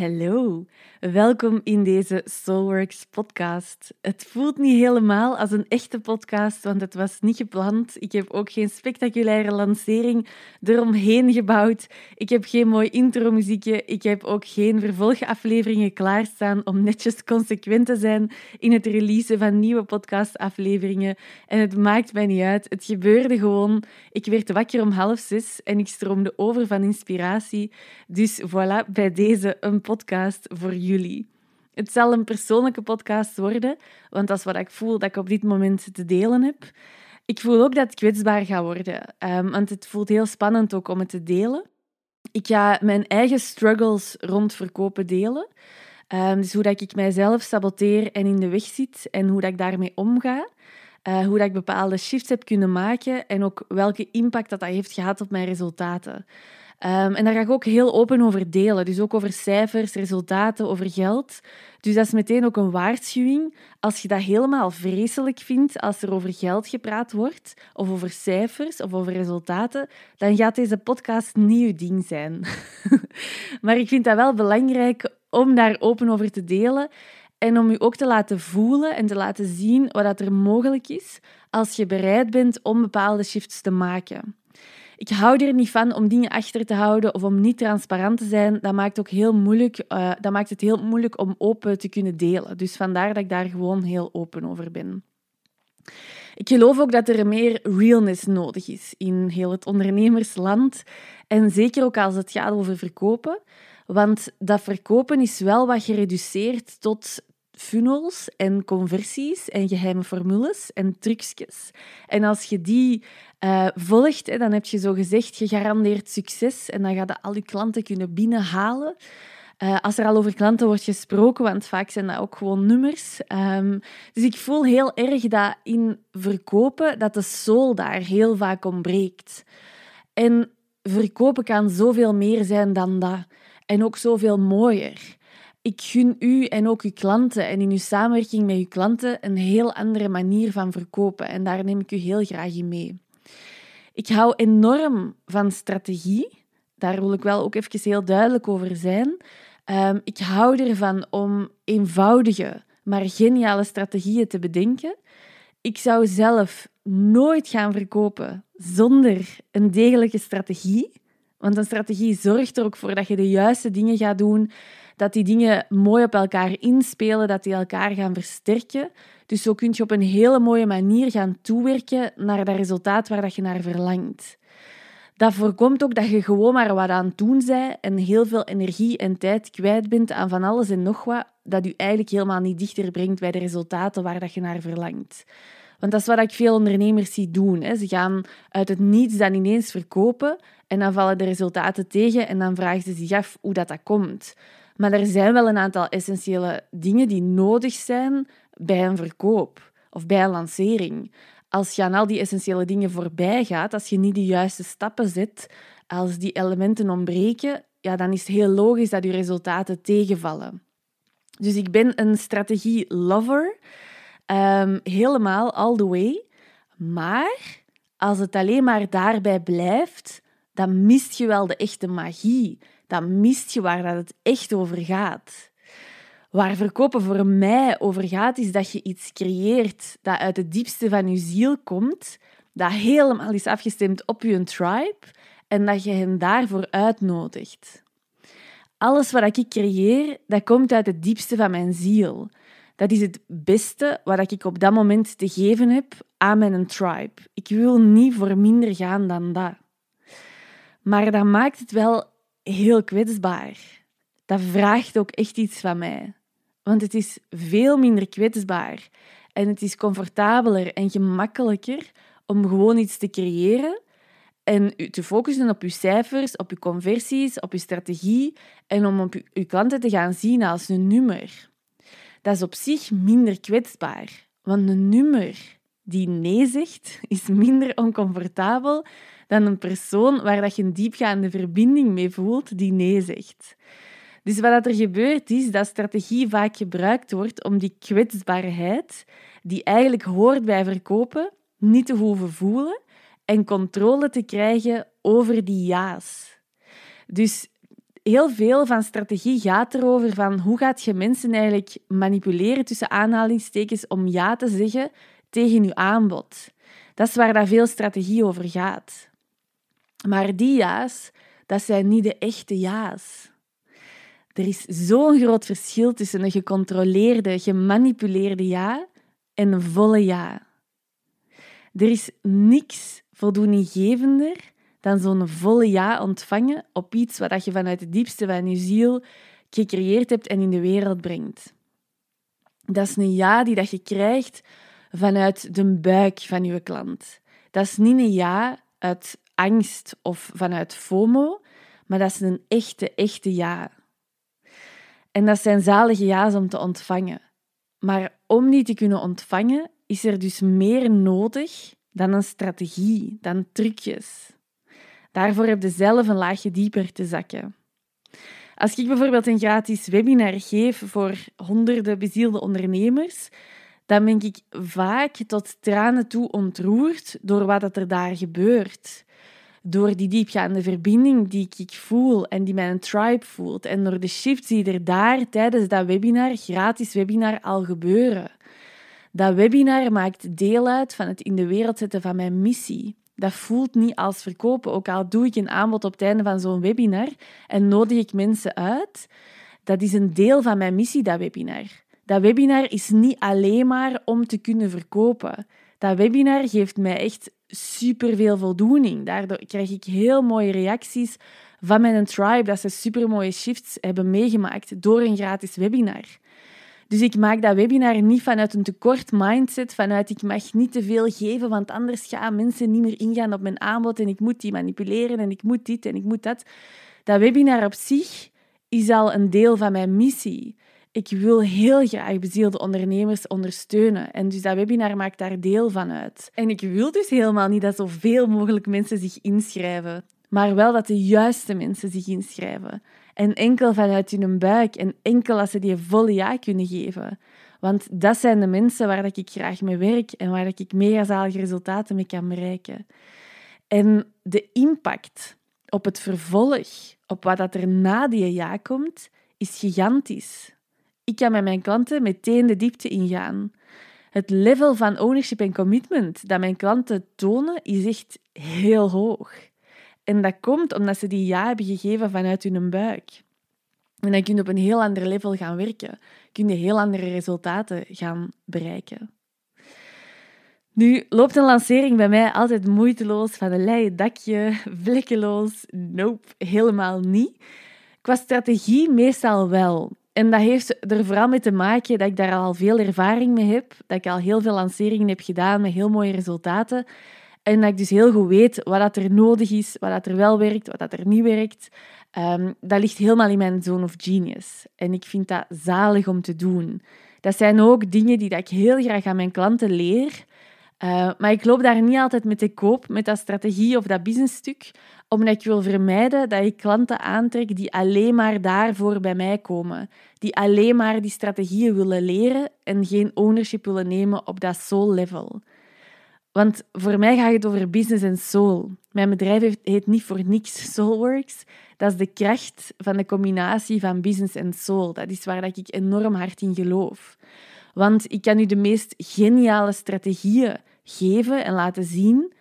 Hallo, welkom in deze Soulworks podcast. Het voelt niet helemaal als een echte podcast, want het was niet gepland. Ik heb ook geen spectaculaire lancering eromheen gebouwd. Ik heb geen mooi intro-muziekje. Ik heb ook geen vervolgafleveringen klaarstaan om netjes consequent te zijn in het releasen van nieuwe podcastafleveringen. En het maakt mij niet uit. Het gebeurde gewoon. Ik werd wakker om half zes en ik stroomde over van inspiratie. Dus voilà, bij deze een podcast voor jullie. Het zal een persoonlijke podcast worden, want dat is wat ik voel dat ik op dit moment te delen heb. Ik voel ook dat het kwetsbaar gaat worden, um, want het voelt heel spannend ook om het te delen. Ik ga mijn eigen struggles rond verkopen delen. Um, dus hoe dat ik mijzelf saboteer en in de weg zit en hoe dat ik daarmee omga. Uh, hoe dat ik bepaalde shifts heb kunnen maken en ook welke impact dat, dat heeft gehad op mijn resultaten. Um, en daar ga ik ook heel open over delen. Dus ook over cijfers, resultaten, over geld. Dus dat is meteen ook een waarschuwing. Als je dat helemaal vreselijk vindt als er over geld gepraat wordt, of over cijfers, of over resultaten, dan gaat deze podcast niet je ding zijn. maar ik vind dat wel belangrijk om daar open over te delen. En om je ook te laten voelen en te laten zien wat er mogelijk is als je bereid bent om bepaalde shifts te maken. Ik hou er niet van om dingen achter te houden of om niet transparant te zijn. Dat maakt, ook heel moeilijk, uh, dat maakt het heel moeilijk om open te kunnen delen. Dus vandaar dat ik daar gewoon heel open over ben. Ik geloof ook dat er meer realness nodig is in heel het ondernemersland. En zeker ook als het gaat over verkopen. Want dat verkopen is wel wat gereduceerd tot funnels en conversies en geheime formules en trucjes. En als je die uh, volgt, hè, dan heb je zo gezegd gegarandeerd succes en dan ga je al je klanten kunnen binnenhalen. Uh, als er al over klanten wordt gesproken, want vaak zijn dat ook gewoon nummers. Um, dus ik voel heel erg dat in verkopen dat de soul daar heel vaak ontbreekt. En verkopen kan zoveel meer zijn dan dat. En ook zoveel mooier ik gun u en ook uw klanten en in uw samenwerking met uw klanten een heel andere manier van verkopen. En daar neem ik u heel graag in mee. Ik hou enorm van strategie. Daar wil ik wel ook even heel duidelijk over zijn. Um, ik hou ervan om eenvoudige, maar geniale strategieën te bedenken. Ik zou zelf nooit gaan verkopen zonder een degelijke strategie. Want een strategie zorgt er ook voor dat je de juiste dingen gaat doen, dat die dingen mooi op elkaar inspelen, dat die elkaar gaan versterken. Dus zo kun je op een hele mooie manier gaan toewerken naar dat resultaat waar dat je naar verlangt. Dat voorkomt ook dat je gewoon maar wat aan het doen bent en heel veel energie en tijd kwijt bent aan van alles en nog wat, dat je eigenlijk helemaal niet dichter brengt bij de resultaten waar dat je naar verlangt. Want dat is wat ik veel ondernemers zie doen. Ze gaan uit het niets dan ineens verkopen en dan vallen de resultaten tegen en dan vragen ze zich af hoe dat, dat komt. Maar er zijn wel een aantal essentiële dingen die nodig zijn bij een verkoop of bij een lancering. Als je aan al die essentiële dingen voorbij gaat, als je niet de juiste stappen zet, als die elementen ontbreken, ja, dan is het heel logisch dat je resultaten tegenvallen. Dus ik ben een strategie-lover, um, helemaal all the way. Maar als het alleen maar daarbij blijft, dan mist je wel de echte magie dan mist je waar dat het echt over gaat. Waar verkopen voor mij over gaat, is dat je iets creëert dat uit het diepste van je ziel komt, dat helemaal is afgestemd op je tribe en dat je hen daarvoor uitnodigt. Alles wat ik creëer, dat komt uit het diepste van mijn ziel. Dat is het beste wat ik op dat moment te geven heb aan mijn tribe. Ik wil niet voor minder gaan dan dat. Maar dat maakt het wel heel kwetsbaar. Dat vraagt ook echt iets van mij. Want het is veel minder kwetsbaar en het is comfortabeler en gemakkelijker om gewoon iets te creëren en te focussen op je cijfers, op je conversies, op je strategie en om op je klanten te gaan zien als een nummer. Dat is op zich minder kwetsbaar, want een nummer die nee zegt, is minder oncomfortabel dan een persoon waar dat je een diepgaande verbinding mee voelt die nee zegt. Dus wat er gebeurt is dat strategie vaak gebruikt wordt om die kwetsbaarheid, die eigenlijk hoort bij verkopen, niet te hoeven voelen en controle te krijgen over die ja's. Dus heel veel van strategie gaat erover van hoe gaat je mensen eigenlijk manipuleren tussen aanhalingstekens om ja te zeggen tegen je aanbod. Dat is waar dat veel strategie over gaat. Maar die ja's, dat zijn niet de echte ja's. Er is zo'n groot verschil tussen een gecontroleerde, gemanipuleerde ja en een volle ja. Er is niks voldoeninggevender dan zo'n volle ja ontvangen op iets wat je vanuit het diepste van je ziel gecreëerd hebt en in de wereld brengt. Dat is een ja die dat je krijgt vanuit de buik van je klant. Dat is niet een ja uit angst of vanuit FOMO, maar dat is een echte, echte ja. En dat zijn zalige ja's om te ontvangen. Maar om die te kunnen ontvangen, is er dus meer nodig dan een strategie, dan trucjes. Daarvoor heb je zelf een laagje dieper te zakken. Als ik bijvoorbeeld een gratis webinar geef voor honderden bezielde ondernemers, dan ben ik vaak tot tranen toe ontroerd door wat er daar gebeurt. Door die diepgaande verbinding die ik voel en die mijn tribe voelt. En door de shifts die er daar tijdens dat webinar, gratis webinar, al gebeuren. Dat webinar maakt deel uit van het in de wereld zetten van mijn missie. Dat voelt niet als verkopen. Ook al doe ik een aanbod op het einde van zo'n webinar en nodig ik mensen uit, dat is een deel van mijn missie, dat webinar. Dat webinar is niet alleen maar om te kunnen verkopen. Dat webinar geeft mij echt superveel voldoening. Daardoor krijg ik heel mooie reacties van mijn tribe, dat ze supermooie shifts hebben meegemaakt door een gratis webinar. Dus ik maak dat webinar niet vanuit een tekort mindset, vanuit ik mag niet te veel geven, want anders gaan mensen niet meer ingaan op mijn aanbod en ik moet die manipuleren en ik moet dit en ik moet dat. Dat webinar op zich is al een deel van mijn missie. Ik wil heel graag bezielde ondernemers ondersteunen. En dus dat webinar maakt daar deel van uit. En ik wil dus helemaal niet dat zoveel mogelijk mensen zich inschrijven, maar wel dat de juiste mensen zich inschrijven. En enkel vanuit hun buik en enkel als ze die volle ja kunnen geven. Want dat zijn de mensen waar ik graag mee werk en waar ik mega zalige resultaten mee kan bereiken. En de impact op het vervolg, op wat er na die ja komt, is gigantisch. Ik kan met mijn klanten meteen de diepte ingaan. Het level van ownership en commitment dat mijn klanten tonen is echt heel hoog. En dat komt omdat ze die ja hebben gegeven vanuit hun buik. En dan kun je op een heel ander level gaan werken. Kun heel andere resultaten gaan bereiken. Nu loopt een lancering bij mij altijd moeiteloos van een leien dakje, vlekkeloos. Nope, helemaal niet. Qua strategie meestal wel. En dat heeft er vooral mee te maken dat ik daar al veel ervaring mee heb, dat ik al heel veel lanceringen heb gedaan met heel mooie resultaten. En dat ik dus heel goed weet wat er nodig is, wat er wel werkt, wat er niet werkt. Um, dat ligt helemaal in mijn zone of genius. En ik vind dat zalig om te doen. Dat zijn ook dingen die dat ik heel graag aan mijn klanten leer. Uh, maar ik loop daar niet altijd met de koop, met dat strategie of dat businessstuk, omdat ik wil vermijden dat ik klanten aantrek die alleen maar daarvoor bij mij komen. Die alleen maar die strategieën willen leren en geen ownership willen nemen op dat soul level. Want voor mij gaat het over business en soul. Mijn bedrijf heet niet voor niks Soulworks. Dat is de kracht van de combinatie van business en soul. Dat is waar ik enorm hard in geloof. Want ik kan u de meest geniale strategieën geven en laten zien.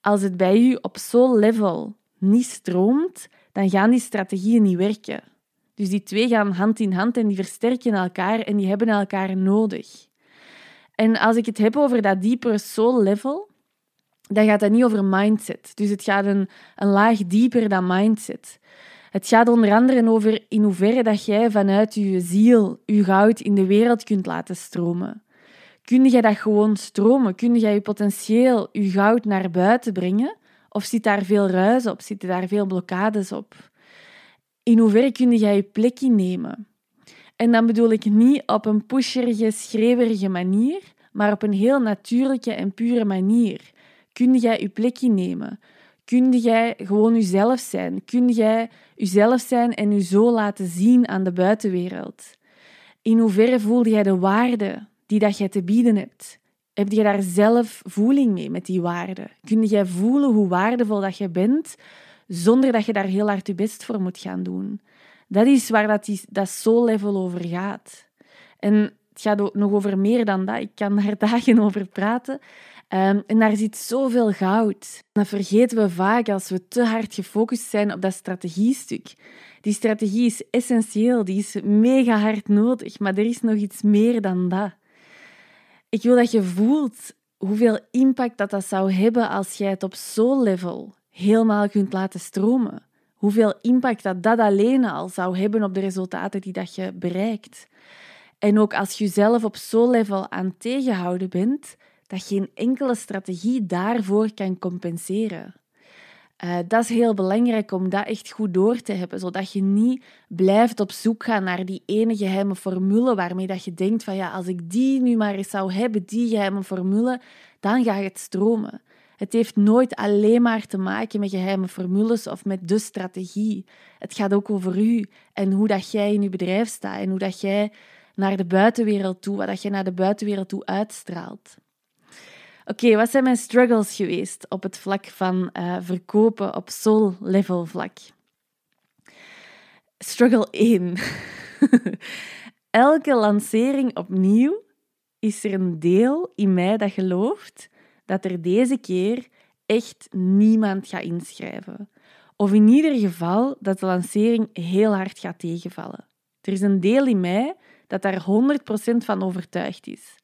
Als het bij u op soul level niet stroomt, dan gaan die strategieën niet werken. Dus die twee gaan hand in hand en die versterken elkaar en die hebben elkaar nodig. En als ik het heb over dat diepere soul level, dan gaat dat niet over mindset. Dus het gaat een, een laag dieper dan mindset. Het gaat onder andere over in hoeverre dat jij vanuit je ziel je goud in de wereld kunt laten stromen. Kun jij dat gewoon stromen? Kun jij je potentieel, je goud naar buiten brengen? Of zit daar veel ruis op? Zitten daar veel blokkades op? In hoeverre kun jij je plekje nemen? En dan bedoel ik niet op een pusherige, schreeuwerige manier, maar op een heel natuurlijke en pure manier. Kun jij je plekje nemen? Kun jij gewoon jezelf zijn? Kun jij jezelf zijn en je zo laten zien aan de buitenwereld? In hoeverre voelde jij de waarde die dat jij te bieden hebt? Heb je daar zelf voeling mee met die waarde? Kun jij voelen hoe waardevol dat je bent, zonder dat je daar heel hard je best voor moet gaan doen? Dat is waar dat, die, dat soul-level over gaat. En het gaat ook nog over meer dan dat. Ik kan daar dagen over praten. Um, en daar zit zoveel goud. Dat vergeten we vaak als we te hard gefocust zijn op dat strategiestuk. Die strategie is essentieel, die is mega hard nodig, maar er is nog iets meer dan dat. Ik wil dat je voelt hoeveel impact dat, dat zou hebben als jij het op soul level helemaal kunt laten stromen. Hoeveel impact dat dat alleen al zou hebben op de resultaten die dat je bereikt. En ook als je jezelf op soul level aan tegenhouden bent, dat geen enkele strategie daarvoor kan compenseren. Uh, dat is heel belangrijk om dat echt goed door te hebben, zodat je niet blijft op zoek gaan naar die ene geheime formule waarmee dat je denkt van ja, als ik die nu maar eens zou hebben, die geheime formule, dan gaat het stromen. Het heeft nooit alleen maar te maken met geheime formules of met de strategie. Het gaat ook over u en hoe dat jij in je bedrijf staat en hoe dat jij naar de buitenwereld toe, wat dat je naar de buitenwereld toe uitstraalt. Oké, wat zijn mijn struggles geweest op het vlak van uh, verkopen op soul-level vlak? Struggle 1. Elke lancering opnieuw is er een deel in mij dat gelooft dat er deze keer echt niemand gaat inschrijven. Of in ieder geval dat de lancering heel hard gaat tegenvallen. Er is een deel in mij dat daar 100% van overtuigd is.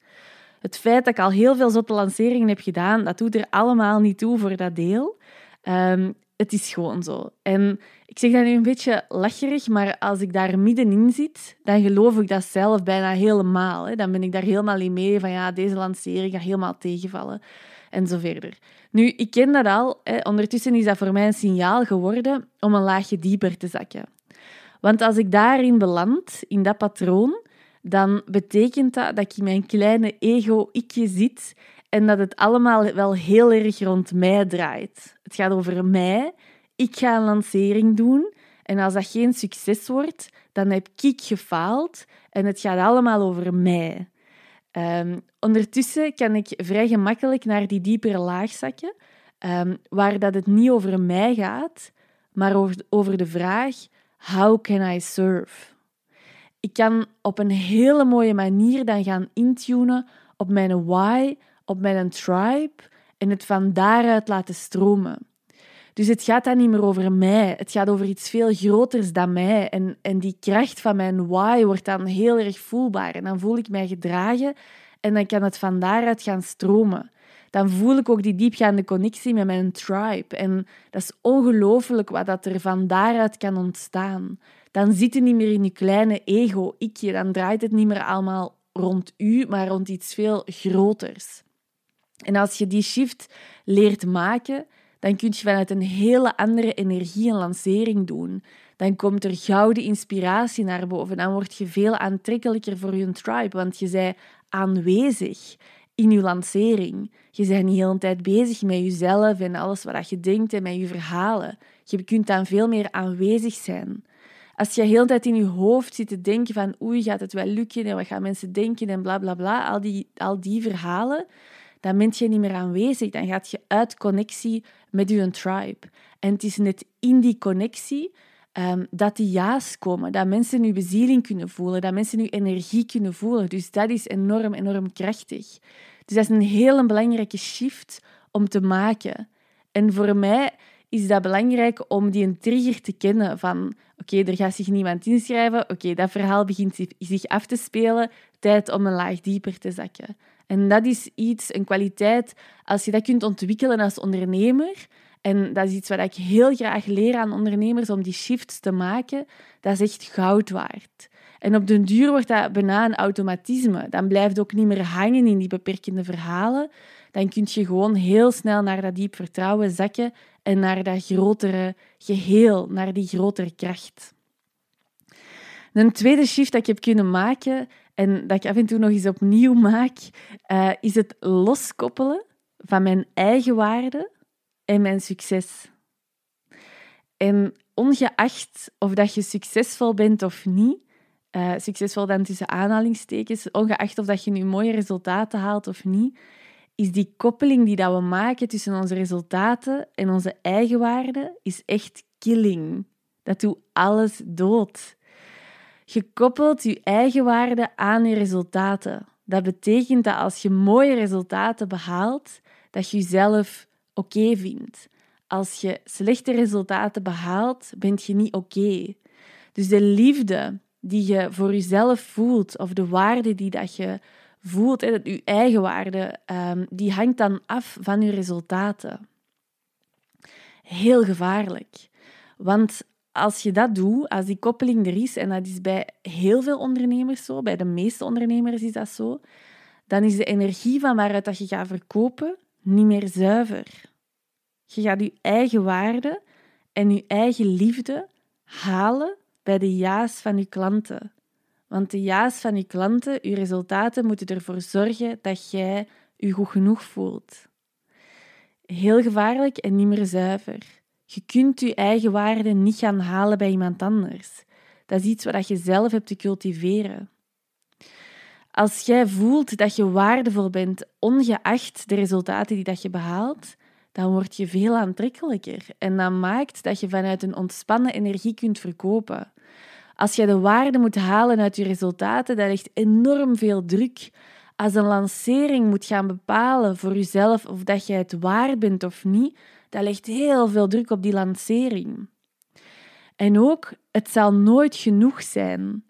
Het feit dat ik al heel veel zotte lanceringen heb gedaan, dat doet er allemaal niet toe voor dat deel. Ehm, het is gewoon zo. En ik zeg dat nu een beetje lacherig, maar als ik daar middenin zit, dan geloof ik dat zelf bijna helemaal. Hè. Dan ben ik daar helemaal in mee van ja, deze lancering gaat helemaal tegenvallen en zo verder. Nu, ik ken dat al. Hè. Ondertussen is dat voor mij een signaal geworden om een laagje dieper te zakken. Want als ik daarin beland, in dat patroon, dan betekent dat dat ik in mijn kleine ego-ikje zit en dat het allemaal wel heel erg rond mij draait. Het gaat over mij. Ik ga een lancering doen en als dat geen succes wordt, dan heb ik gefaald en het gaat allemaal over mij. Um, ondertussen kan ik vrij gemakkelijk naar die diepere laag zakken, um, waar dat het niet over mij gaat, maar over de vraag: how can I serve? Ik kan op een hele mooie manier dan gaan intunen op mijn why, op mijn tribe en het van daaruit laten stromen. Dus het gaat dan niet meer over mij. Het gaat over iets veel groters dan mij. En, en die kracht van mijn why wordt dan heel erg voelbaar. En dan voel ik mij gedragen en dan kan het van daaruit gaan stromen. Dan voel ik ook die diepgaande connectie met mijn tribe. En dat is ongelooflijk wat dat er van daaruit kan ontstaan dan zit je niet meer in je kleine ego-ikje. Dan draait het niet meer allemaal rond u, maar rond iets veel groters. En als je die shift leert maken, dan kun je vanuit een hele andere energie een lancering doen. Dan komt er gouden inspiratie naar boven. Dan word je veel aantrekkelijker voor je tribe, want je bent aanwezig in je lancering. Je bent niet de hele tijd bezig met jezelf en alles wat je denkt en met je verhalen. Je kunt dan veel meer aanwezig zijn. Als je heel de tijd in je hoofd zit te denken van oei, gaat het wel lukken en wat gaan mensen denken en bla bla bla, al die, al die verhalen, dan ben je niet meer aanwezig. Dan gaat je uit connectie met je tribe. En het is net in die connectie um, dat die ja's komen, dat mensen je bezieling kunnen voelen, dat mensen je energie kunnen voelen. Dus dat is enorm, enorm krachtig. Dus dat is een hele belangrijke shift om te maken. En voor mij is dat belangrijk om die een trigger te kennen van oké, er gaat zich niemand inschrijven, oké, dat verhaal begint zich af te spelen, tijd om een laag dieper te zakken. En dat is iets, een kwaliteit, als je dat kunt ontwikkelen als ondernemer, en dat is iets wat ik heel graag leer aan ondernemers om die shifts te maken, dat is echt goud waard. En op den duur wordt dat bijna een automatisme. Dan blijft ook niet meer hangen in die beperkende verhalen. Dan kun je gewoon heel snel naar dat diep vertrouwen zakken en naar dat grotere geheel, naar die grotere kracht. Een tweede shift dat ik heb kunnen maken en dat ik af en toe nog eens opnieuw maak, uh, is het loskoppelen van mijn eigen waarde en mijn succes. En ongeacht of dat je succesvol bent of niet, uh, succesvol dan tussen aanhalingstekens, ongeacht of dat je nu mooie resultaten haalt of niet, is die koppeling die dat we maken tussen onze resultaten en onze eigen waarde, is echt killing. Dat doet alles dood. Je koppelt je eigen waarde aan je resultaten. Dat betekent dat als je mooie resultaten behaalt, dat je jezelf oké vindt. Als je slechte resultaten behaalt, ben je niet oké. Dus de liefde die je voor jezelf voelt, of de waarde die dat je voelt, je eigen waarde, ehm, die hangt dan af van je resultaten. Heel gevaarlijk. Want als je dat doet, als die koppeling er is, en dat is bij heel veel ondernemers zo, bij de meeste ondernemers is dat zo, dan is de energie van waaruit dat je gaat verkopen niet meer zuiver. Je gaat je eigen waarde en je eigen liefde halen bij de ja's van je klanten. Want de ja's van je klanten, je resultaten, moeten ervoor zorgen dat jij je goed genoeg voelt. Heel gevaarlijk en niet meer zuiver. Je kunt je eigen waarde niet gaan halen bij iemand anders. Dat is iets wat je zelf hebt te cultiveren. Als jij voelt dat je waardevol bent, ongeacht de resultaten die dat je behaalt, dan word je veel aantrekkelijker. En dat maakt dat je vanuit een ontspannen energie kunt verkopen. Als je de waarde moet halen uit je resultaten, dat legt enorm veel druk. Als een lancering moet gaan bepalen voor jezelf of dat je het waard bent of niet, dat legt heel veel druk op die lancering. En ook, het zal nooit genoeg zijn,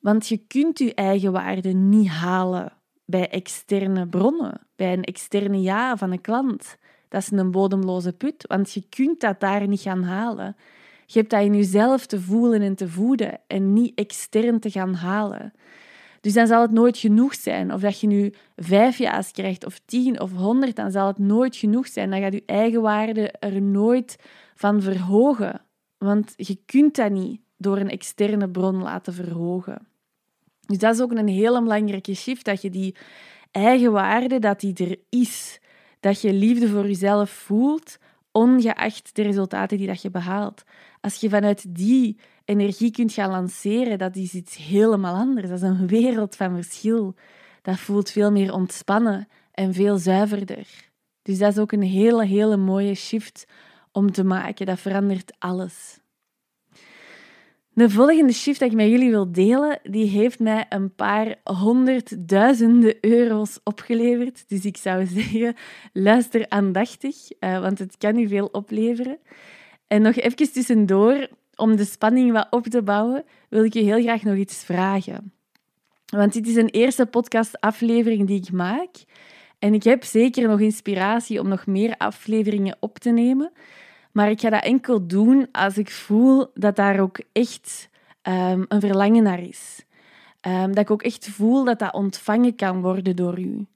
want je kunt je eigen waarde niet halen bij externe bronnen, bij een externe ja van een klant. Dat is een bodemloze put, want je kunt dat daar niet gaan halen. Je hebt dat in jezelf te voelen en te voeden en niet extern te gaan halen. Dus dan zal het nooit genoeg zijn. Of dat je nu vijf ja's krijgt, of tien of honderd, dan zal het nooit genoeg zijn. Dan gaat je eigen waarde er nooit van verhogen. Want je kunt dat niet door een externe bron laten verhogen. Dus dat is ook een hele belangrijke shift, dat je die eigen waarde, dat die er is. Dat je liefde voor jezelf voelt, ongeacht de resultaten die dat je behaalt. Als je vanuit die energie kunt gaan lanceren, dat is iets helemaal anders. Dat is een wereld van verschil. Dat voelt veel meer ontspannen en veel zuiverder. Dus dat is ook een hele, hele mooie shift om te maken. Dat verandert alles. De volgende shift dat ik met jullie wil delen, die heeft mij een paar honderdduizenden euro's opgeleverd. Dus ik zou zeggen, luister aandachtig, eh, want het kan u veel opleveren. En nog even tussendoor, om de spanning wat op te bouwen, wil ik je heel graag nog iets vragen. Want dit is een eerste podcastaflevering die ik maak. En ik heb zeker nog inspiratie om nog meer afleveringen op te nemen. Maar ik ga dat enkel doen als ik voel dat daar ook echt um, een verlangen naar is. Um, dat ik ook echt voel dat dat ontvangen kan worden door u.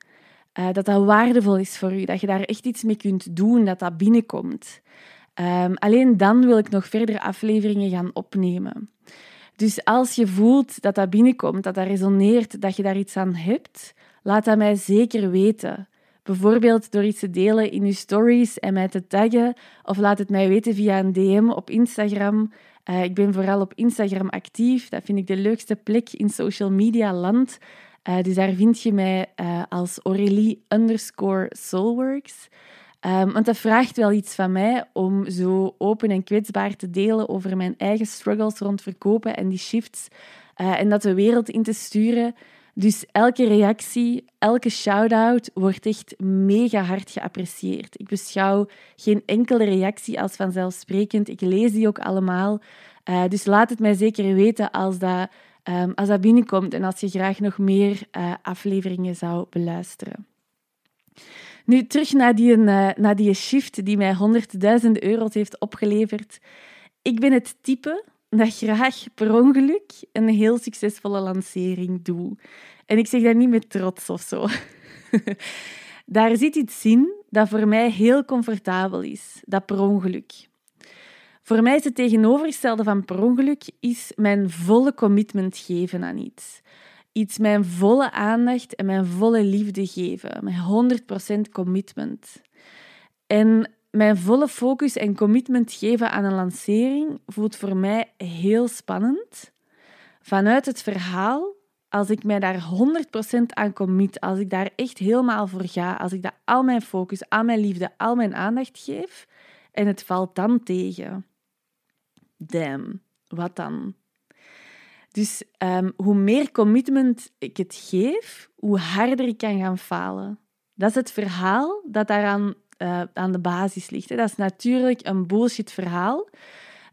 Uh, dat dat waardevol is voor u. Dat je daar echt iets mee kunt doen, dat dat binnenkomt. Um, alleen dan wil ik nog verdere afleveringen gaan opnemen. Dus als je voelt dat dat binnenkomt, dat dat resoneert, dat je daar iets aan hebt, laat dat mij zeker weten. Bijvoorbeeld door iets te delen in je stories en mij te taggen, of laat het mij weten via een DM op Instagram. Uh, ik ben vooral op Instagram actief. Dat vind ik de leukste plek in social media land. Uh, dus daar vind je mij uh, als Aurélie underscore Soulworks. Um, want dat vraagt wel iets van mij om zo open en kwetsbaar te delen over mijn eigen struggles rond verkopen en die shifts. En dat de wereld in te sturen. Dus elke reactie, elke shout-out wordt echt mega hard geapprecieerd. Ik beschouw geen enkele reactie als vanzelfsprekend. Ik lees die ook allemaal. Uh, dus laat het mij zeker weten als dat, um, als dat binnenkomt en als je graag nog meer uh, afleveringen zou beluisteren. Nu, terug naar die, uh, naar die shift die mij honderdduizenden euro's heeft opgeleverd. Ik ben het type dat graag per ongeluk een heel succesvolle lancering doe. En ik zeg dat niet met trots of zo. Daar zit iets in dat voor mij heel comfortabel is, dat per ongeluk. Voor mij is het tegenovergestelde van per ongeluk is mijn volle commitment geven aan iets iets mijn volle aandacht en mijn volle liefde geven. Mijn 100% commitment. En mijn volle focus en commitment geven aan een lancering voelt voor mij heel spannend. Vanuit het verhaal, als ik mij daar 100% aan commit, als ik daar echt helemaal voor ga, als ik daar al mijn focus, al mijn liefde, al mijn aandacht geef, en het valt dan tegen. damn, wat dan? Dus ehm, hoe meer commitment ik het geef, hoe harder ik kan gaan falen. Dat is het verhaal dat daaraan uh, aan de basis ligt. Dat is natuurlijk een bullshit verhaal.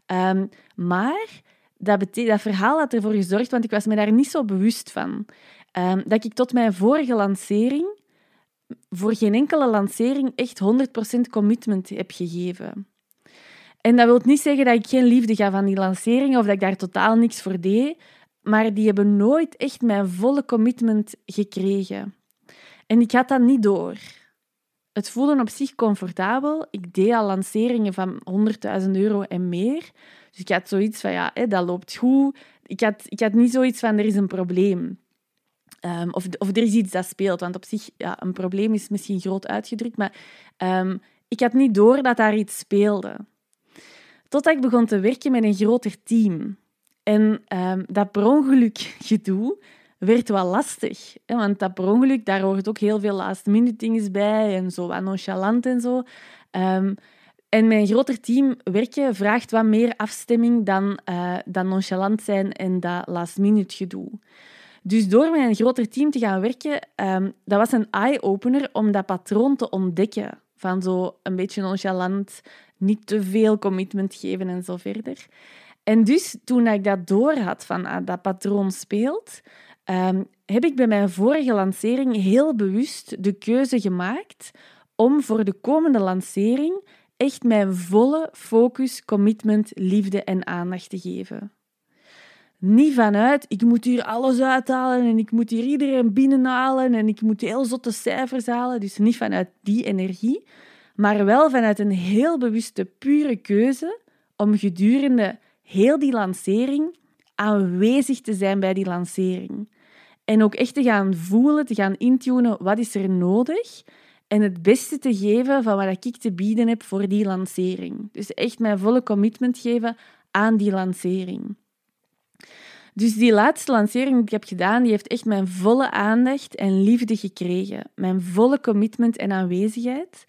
Um, maar dat, dat verhaal had ervoor gezorgd, want ik was me daar niet zo bewust van, um, dat ik tot mijn vorige lancering voor geen enkele lancering echt 100% commitment heb gegeven. En dat wil niet zeggen dat ik geen liefde gaf aan die lanceringen of dat ik daar totaal niks voor deed, maar die hebben nooit echt mijn volle commitment gekregen. En ik had dat niet door. Het voelde op zich comfortabel. Ik deed al lanceringen van 100.000 euro en meer. Dus ik had zoiets van, ja, dat loopt goed. Ik had, ik had niet zoiets van, er is een probleem. Um, of, of er is iets dat speelt. Want op zich, ja, een probleem is misschien groot uitgedrukt, maar um, ik had niet door dat daar iets speelde. Totdat ik begon te werken met een groter team. En um, dat per ongeluk gedoe werd wel lastig. Hè? Want dat per ongeluk, daar hoort ook heel veel last-minute dingen bij en zo wat nonchalant en zo. Um, en een groter team werken vraagt wat meer afstemming dan, uh, dan nonchalant zijn en dat last-minute gedoe. Dus door met een groter team te gaan werken, um, dat was een eye-opener om dat patroon te ontdekken. Van zo een beetje nonchalant, niet te veel commitment geven en zo verder. En dus toen ik dat door had van ah, dat patroon speelt, um, heb ik bij mijn vorige lancering heel bewust de keuze gemaakt om voor de komende lancering echt mijn volle focus, commitment, liefde en aandacht te geven. Niet vanuit, ik moet hier alles uithalen en ik moet hier iedereen binnenhalen en ik moet heel zotte cijfers halen. Dus niet vanuit die energie, maar wel vanuit een heel bewuste, pure keuze om gedurende heel die lancering aanwezig te zijn bij die lancering. En ook echt te gaan voelen, te gaan intunen, wat is er nodig? En het beste te geven van wat ik te bieden heb voor die lancering. Dus echt mijn volle commitment geven aan die lancering. Dus die laatste lancering die ik heb gedaan, die heeft echt mijn volle aandacht en liefde gekregen. Mijn volle commitment en aanwezigheid.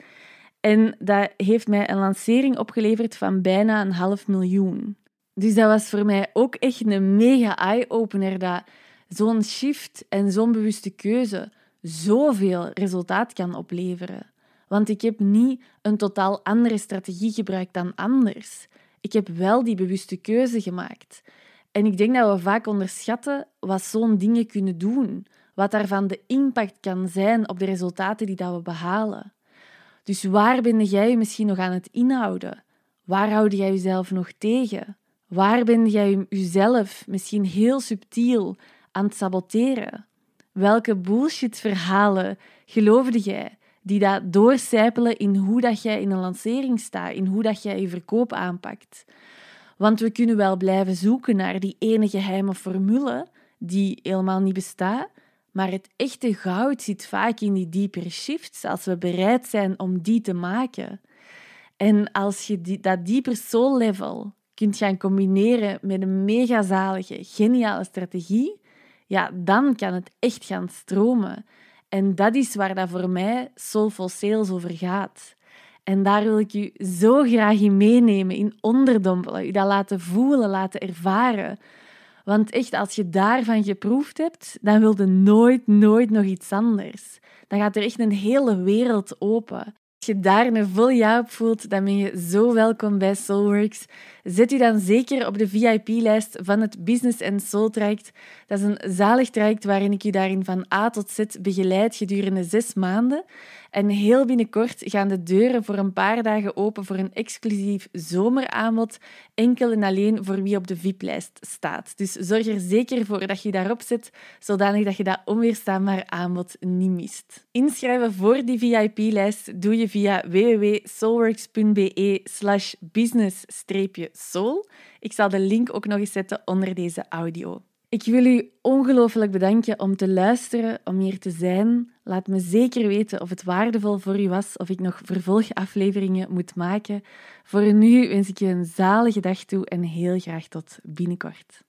En dat heeft mij een lancering opgeleverd van bijna een half miljoen. Dus dat was voor mij ook echt een mega eye-opener dat zo'n shift en zo'n bewuste keuze zoveel resultaat kan opleveren. Want ik heb niet een totaal andere strategie gebruikt dan anders. Ik heb wel die bewuste keuze gemaakt. En ik denk dat we vaak onderschatten wat zo'n dingen kunnen doen, wat daarvan de impact kan zijn op de resultaten die dat we behalen. Dus waar ben jij je misschien nog aan het inhouden? Waar houd jij jezelf nog tegen? Waar ben jij jezelf misschien heel subtiel aan het saboteren? Welke bullshit-verhalen geloofde jij die dat doorcijpelen in hoe dat jij in een lancering staat, in hoe dat jij je verkoop aanpakt? Want we kunnen wel blijven zoeken naar die ene geheime formule die helemaal niet bestaat, maar het echte goud zit vaak in die diepere shifts als we bereid zijn om die te maken. En als je die, dat dieper soul level kunt gaan combineren met een mega zalige, geniale strategie, ja, dan kan het echt gaan stromen. En dat is waar dat voor mij Soulful Sales over gaat. En daar wil ik u zo graag in meenemen, in onderdompelen, u dat laten voelen, laten ervaren. Want echt, als je daarvan geproefd hebt, dan wil je nooit, nooit nog iets anders. Dan gaat er echt een hele wereld open. Als je daar een vol ja op voelt, dan ben je zo welkom bij Soulworks. Zet u dan zeker op de VIP-lijst van het Business Soul traject. Dat is een zalig traject waarin ik u daarin van A tot Z begeleid gedurende zes maanden. En heel binnenkort gaan de deuren voor een paar dagen open voor een exclusief zomeraanbod, enkel en alleen voor wie op de VIP-lijst staat. Dus zorg er zeker voor dat je daarop zet, zodanig dat je dat onweerstaanbaar aanbod niet mist. Inschrijven voor die VIP-lijst doe je via www.soulworks.be slash business-soul. Ik zal de link ook nog eens zetten onder deze audio. Ik wil u ongelooflijk bedanken om te luisteren, om hier te zijn. Laat me zeker weten of het waardevol voor u was, of ik nog vervolgafleveringen moet maken. Voor nu wens ik je een zalige dag toe en heel graag tot binnenkort.